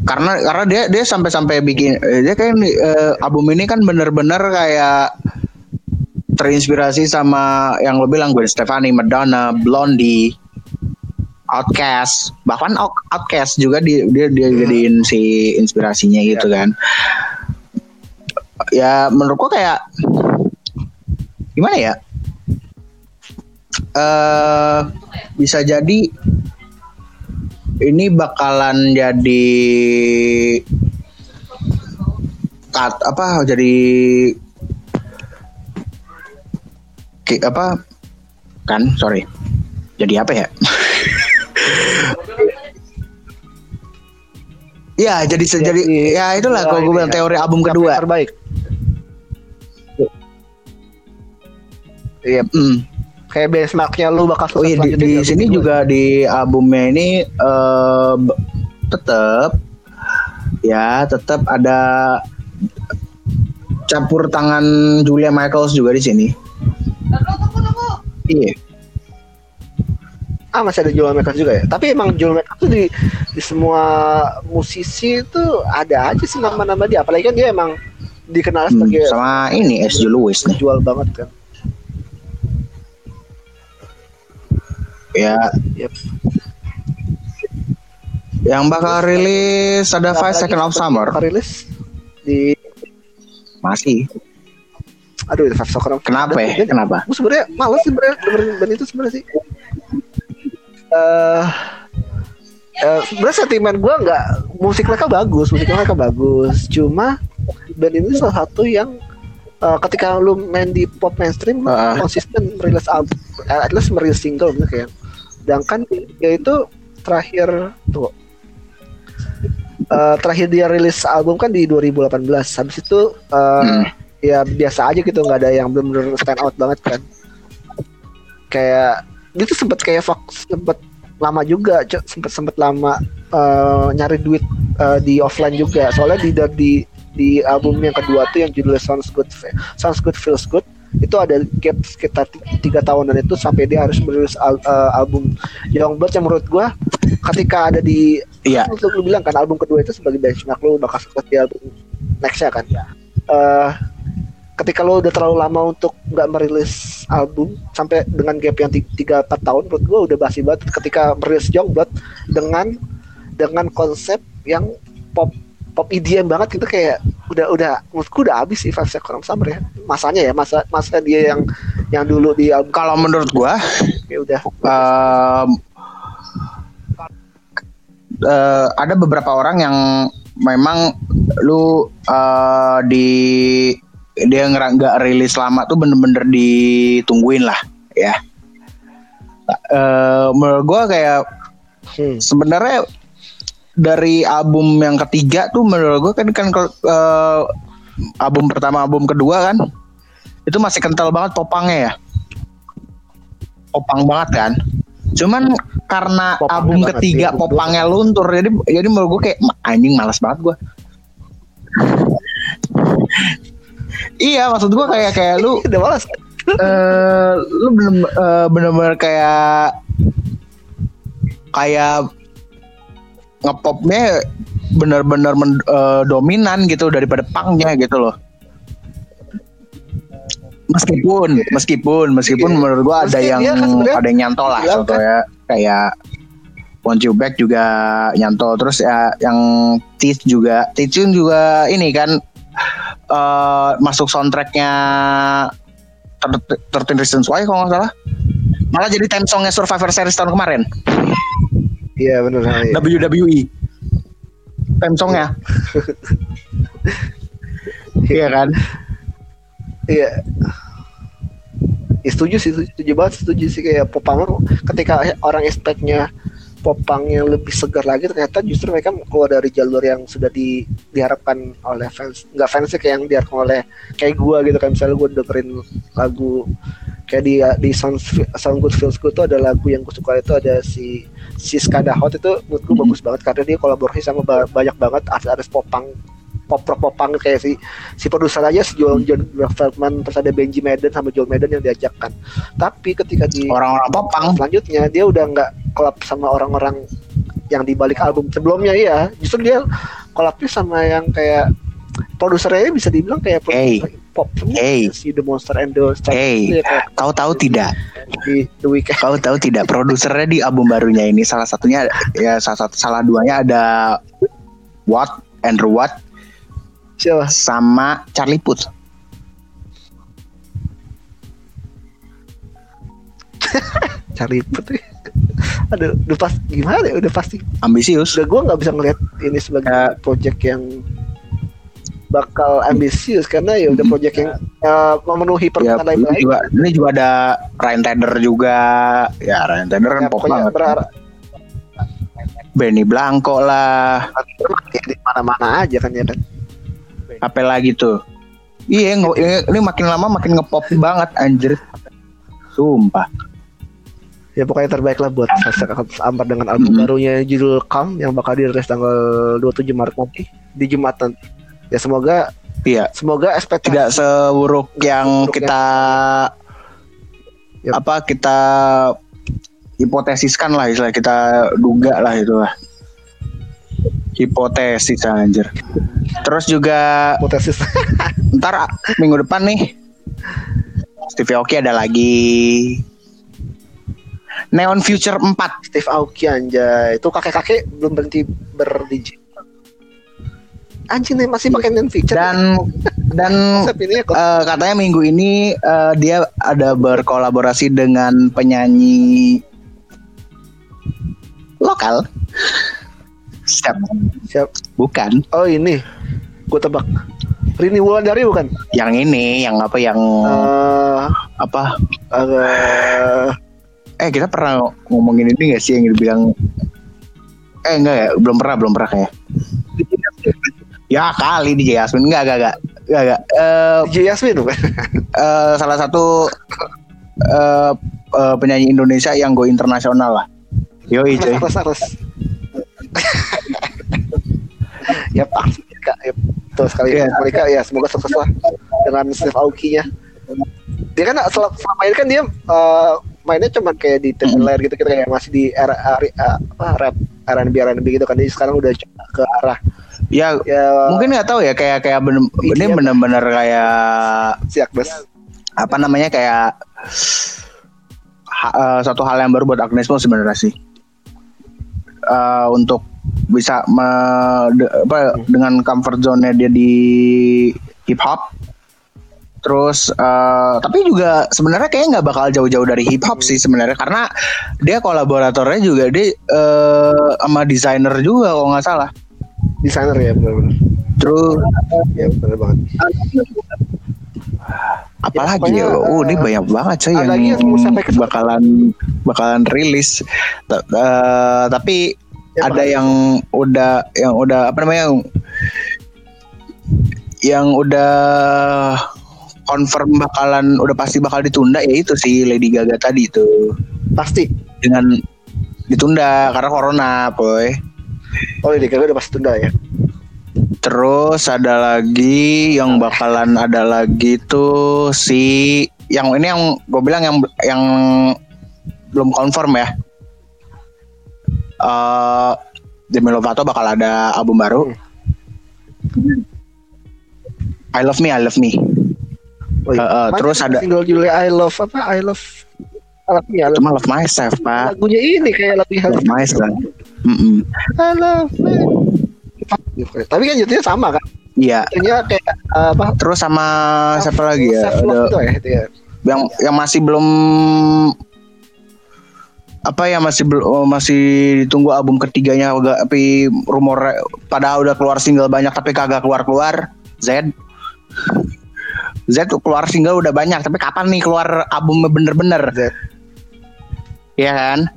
Karena karena dia dia sampai-sampai bikin eh, dia kayak eh, album ini kan bener-bener kayak terinspirasi sama yang lo bilang Gwen Stefani, Madonna, Blondie, Outcast bahkan Out- Outcast juga di, dia dia jadiin si inspirasinya gitu kan. Ya menurutku kayak gimana ya eh bisa jadi ini bakalan jadi kat apa jadi ki- apa kan sorry jadi apa ya Ya jadi jadi Jadi, ya itulah kalau gue bilang ya, teori album kedua. terbaik. Iya, Hmm. Kayak benchmarknya lu bakal Oh iya di, di sini kedua. juga di albumnya ini eh b- tetap ya tetap ada campur tangan Julia Michaels juga di sini. Iya. ah masih ada Joel Michaels juga ya. Tapi emang Joel Michaels tuh di di semua musisi itu ada aja sih nama-nama dia. Apalagi kan dia emang dikenal Hmm, sebagai sama ini S.J. Lewis nih. jual banget kan. Ya Yep. yang bakal rilis ada Five Second of Summer rilis di masih. aduh itu Five Second of Kenapa ya? Kenapa? Gue sebenarnya males sih dengerin band itu sebenarnya sih. Eh eh, sebenarnya sentimen gue nggak musik mereka bagus, musik mereka bagus. Cuma band ini salah satu yang eh, ketika lu main di pop mainstream lu Ah. konsisten merilis album, at least merilis single gitu kayak. Sedangkan ya itu terakhir tuh eh, terakhir dia rilis album kan di 2018. Habis itu eh, Hmm. ya biasa aja gitu nggak ada yang benar-benar stand out banget kan kayak dia tuh sempet kayak Fox sempet lama juga sempet sempet lama eh, nyari duit eh, di offline juga soalnya di di di album yang kedua tuh yang judulnya Sounds Good Sounds Good Feels Good itu ada gap sekitar ti- tiga tahunan itu sampai dia harus merilis al- eh, album Youngblood yang menurut gua ketika ada di Iya. lu, lu bilang kan album kedua itu sebagai benchmark lu bakal sukses di album nextnya kan Eh ketika lo udah terlalu lama untuk nggak merilis album sampai dengan gap yang ti- tiga empat tahun menurut gue udah basi banget ketika merilis Youngblood dengan dengan konsep yang pop pop EDM banget gitu kayak udah udah menurutku udah habis sih Five Seconds Summer ya. Masanya ya masa masa dia yang yang dulu di album. Kalau menurut gua kayak udah. em, eh, ada beberapa orang yang memang lu eh, di dia nggak rilis lama tuh bener-bener ditungguin lah ya. Eh, menurut gua kayak hmm, sebenarnya dari album yang ketiga tuh menurut gua kan kan eh, album pertama album kedua kan itu masih kental banget popangnya ya. Popang banget kan. Cuman karena Popangnya album banget, ketiga iya, popangnya luntur jadi jadi menurut gua kayak "Ma, anjing malas banget gua. Iya maksud gua kayak kayak lu udah malas eh lu bener eh, bener-bener kayak kayak ngepopnya bener-bener men- eh, dominan gitu daripada punknya gitu loh meskipun meskipun meskipun Iya. menurut gua ada Meski yang kan ada yang nyantol lah kan. contohnya kayak Want You Back juga nyantol terus ya yang Teeth juga Teeth juga ini kan eh masuk soundtracknya Thirteen Reasons Why kalau nggak salah malah jadi theme songnya Survivor Series tahun kemarin iya benar iya. WWE theme songnya iya kan Iya. Ya, setuju sih, setuju, setuju banget, setuju sih kayak popang ketika orang expectnya popang yang lebih segar lagi ternyata justru mereka keluar dari jalur yang sudah di, diharapkan oleh fans nggak fans kayak yang diharapkan oleh kayak gua gitu kan. Misalnya gua dengerin lagu kayak di di sound sound good feels good tuh ada lagu yang gue suka itu ada si si Skada Hot itu menurut gue Mhm. bagus banget karena dia kolaborasi sama ba- banyak banget artis-artis popang pop rock popang kayak si si produser aja si John John Feldman terus ada Benji Madden sama Joel Madden yang diajakkan tapi ketika di orang-orang popang. selanjutnya dia udah nggak kolab sama orang-orang yang di balik album sebelumnya iya justru dia kolabnya sama yang kayak produsernya bisa dibilang kayak Hey. pop Hey. si The Monster and the Child Hey, ya, kayak kau tahu tidak? di The Weeknd Kau tahu tidak produsernya di album barunya ini salah satunya ya salah satu salah duanya ada Watt, Andrew Watt siapa sama Charlie Puth. cari putih aduh udah pas gimana ya udah pasti Ambisius. udah gue nggak bisa ngeliat ini sebagai Ya. project yang bakal ambisius karena ya udah project yang uh, memenuhi Ya, permintaan lain ini juga ini juga ada Ryan Tedder juga. Ya Ryan Tedder kan ya, pokoknya banget. berharap Benny Blanco lah. ya, di mana-mana aja kan ya kan Apa lagi tuh? Iya, ini makin lama makin ngepop banget anjir. Sumpah. Ya pokoknya terbaik lah buat Sasha Ambar dengan album Mm-mm. barunya judul Calm yang bakal dirilis tanggal 27 Maret nanti di Jumat nanti ya semoga Iya, semoga ekspektasi tidak seburuk yang Seburuk kita Yap. apa kita hipotesiskan lah istilah kita duga lah itu lah. Hipotesis anjir. Terus juga hipotesis. Ntar minggu depan nih Stevie Aoki ada lagi Neon Future 4 Steve Aoki anjay. Itu kakek-kakek belum berhenti berdj anjing nih masih pakai non feature dan dan ya, kok. eh, katanya minggu ini eh, dia ada berkolaborasi dengan penyanyi lokal. Siap. siap. Bukan. Oh ini. Gue tebak. Rini Wulandari bukan? Yang ini yang apa yang Eh, apa? Eh, eh kita pernah ngomongin ini gak sih yang dibilang? Eh enggak ya? Belum pernah belum pernah kayak. Ya kali di Jasmine. Enggak enggak enggak enggak, enggak. Eh, DJ Yasmin bukan? salah satu eh, eh, penyanyi Indonesia yang go internasional lah. Yoi cuy harus harus. Ya Pak Kak ya, betul sekali. Iya. mereka ya semoga sukses lah dengan Steve Aoki nya dia kan sel- selama ini kan dia eh, mainnya cuma kayak di TV Mm. layar gitu gitu kayak masih di era, apa rap R&B R&B gitu kan. Jadi sekarang udah ke arah ya ya mungkin nggak tahu ya kayak kayak bener, ini bener-bener kayak siak bes. apa namanya kayak ha- eh, satu hal yang baru buat Agnes Mo sebenarnya sih. Eh, untuk bisa me- de- apa, dengan comfort zone-nya dia di hip hop terus eh, tapi juga sebenarnya kayaknya nggak bakal jauh-jauh dari hip hop sih sebenarnya. Karena dia kolaboratornya juga dia eh, sama desainer juga kalau nggak salah. Desainer ya benar-benar. Terus ya benar banget. Apalagi pokoknya, ya, oh ini banyak banget sih yang lagi bakalan bakalan rilis. Eh, tapi Ya, ada yang udah yang udah apa namanya yang yang udah confirm bakalan udah pasti bakal ditunda ya itu sih Lady Gaga tadi itu pasti dengan ditunda karena corona boy oh ini kagak udah pasti tunda ya Terus ada lagi yang bakalan ada lagi tuh si yang ini yang gue bilang yang yang belum confirm ya. Eh Demi Lovato bakal ada album baru. I Love Me, I Love Me. Oh, iya. Eh, eh, Mana terus ada- single judulnya I Love apa I Love Love Love Cuma Love Myself, Pak. lagunya ini kayak I Love Love Myself. Mm-mm. I Love Me. Tapi kan jadinya sama kan? Iya. Jadinya kayak uh, apa? Terus sama siapa lagi ya? Self love Ada- itu ya, itu ya. yang yang masih belum apa ya masih belum masih ditunggu album ketiganya agak tapi rumor padahal udah keluar single banyak tapi kagak keluar keluar Z Z keluar single udah banyak tapi kapan nih keluar albumnya bener-bener? Z. ya kan?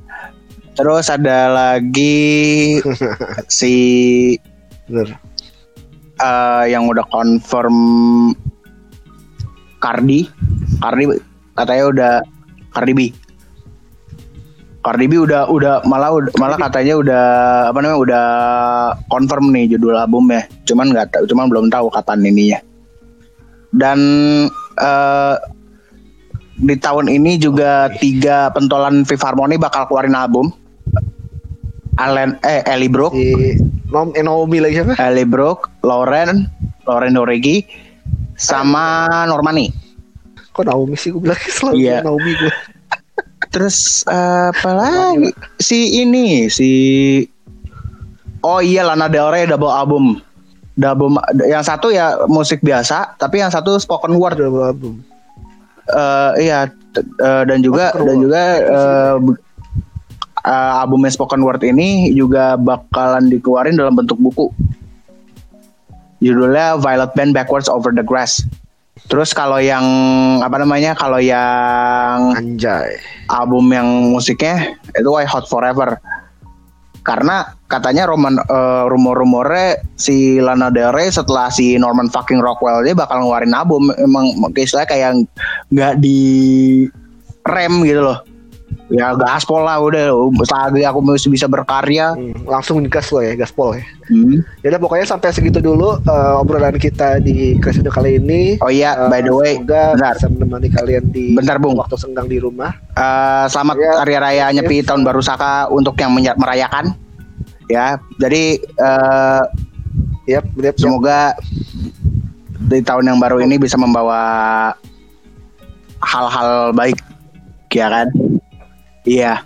Terus ada lagi si Bener. eh, yang udah confirm Cardi. Cardi katanya udah Cardi B. Cardi B udah udah malah udah- malah katanya udah apa namanya udah confirm nih judul albumnya. Cuman nggak tahu cuman belum tahu kapan ininya dan eh, di tahun ini juga tiga pentolan Fifth Harmony bakal keluarin album Allen eh Ellie Brooke Si Nom eh, Naomi lagi siapa? Ellie Brooke, Lauren, Lauren Oregi, sama Normani. Kok Naomi sih gue bilang selalu Iya. Naomi gue. Terus eh, apa lagi? Si ini si Oh iya Lana Del Rey double album. Double yang satu ya musik biasa, tapi yang satu spoken word. Udah album. Eh, iya eh, dan juga Spoken dan juga eh, b- eh, albumnya spoken word ini juga bakalan dikeluarin dalam bentuk buku. Judulnya Violet Band Backwards Over the Grass. Terus kalau yang apa namanya? Kalau yang Anjay. album yang musiknya itu Why Hot Forever. Karena katanya roman eh, rumor-rumornya si Lana Del Rey setelah si Norman fucking Rockwell dia bakal ngeluarin album emang istilahnya kayak nggak di rem gitu loh. Ya gaspol lah udah selagi aku masih bisa berkarya. Hmm, langsung gas lo ya, gaspol ya. Hmm. Jadi pokoknya sampai segitu dulu eh, obrolan kita di Crescendo kali ini. Oh iya, Eh, by the way, semoga bentar. bisa menemani kalian di Bentar, Bung. waktu senggang di rumah. Eh, selamat Ya. hari raya nyepi tahun baru Saka untuk yang merayakan. Ya, jadi eh, Yap, yap, yap. Semoga di tahun yang baru ini bisa membawa hal-hal baik, ya kan? Iya,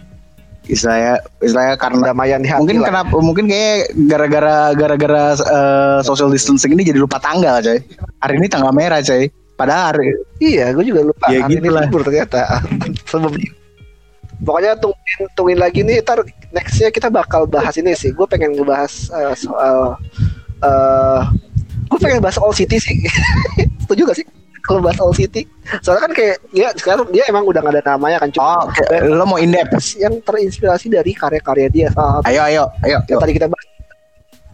istilahnya, istilahnya karena Pendamaian di hati mungkin lah. kenapa, mungkin kayak gara-gara gara-gara eh, social distancing ini jadi lupa tanggal, coy. Hari ini tanggal merah, coy. Padahal hari Iya, gue juga lupa. Ya, Hari gitu ini libur ternyata. Sebelum Pokoknya tungguin, tungguin lagi nih, ntar nextnya kita bakal bahas ini sih. Gue pengen ngebahas eh, soal, eh gue pengen bahas All City sih. Setuju gak sih? Kalau bahas All City, soalnya kan kayak ya sekarang dia emang udah gak ada namanya kan Oh, cuma kayak- lo mau in depth? yang terinspirasi dari karya-karya dia. Salah Ayo, ayo, ayo. yang tadi kita bahas.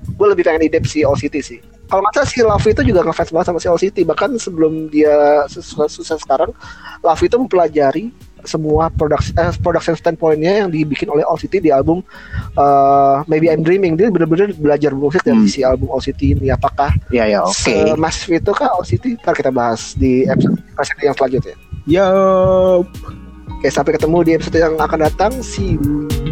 Gue lebih pengen ide si All City sih. Kalau nggak salah si Love itu juga ngefans banget sama si All City. Bahkan sebelum dia susah, susah sekarang, Love itu mempelajari semua production eh, production standpointnya yang dibikin oleh All City di album eh, Maybe I'm Dreaming. Dia bener-bener belajar musik dari Hmm. si album All City ini. Apakah Ya, ya, oke. masif itu kah All City? Ntar kita bahas di episode, episode yang selanjutnya. Yo. Oke, sampai ketemu di episode yang akan datang. See you.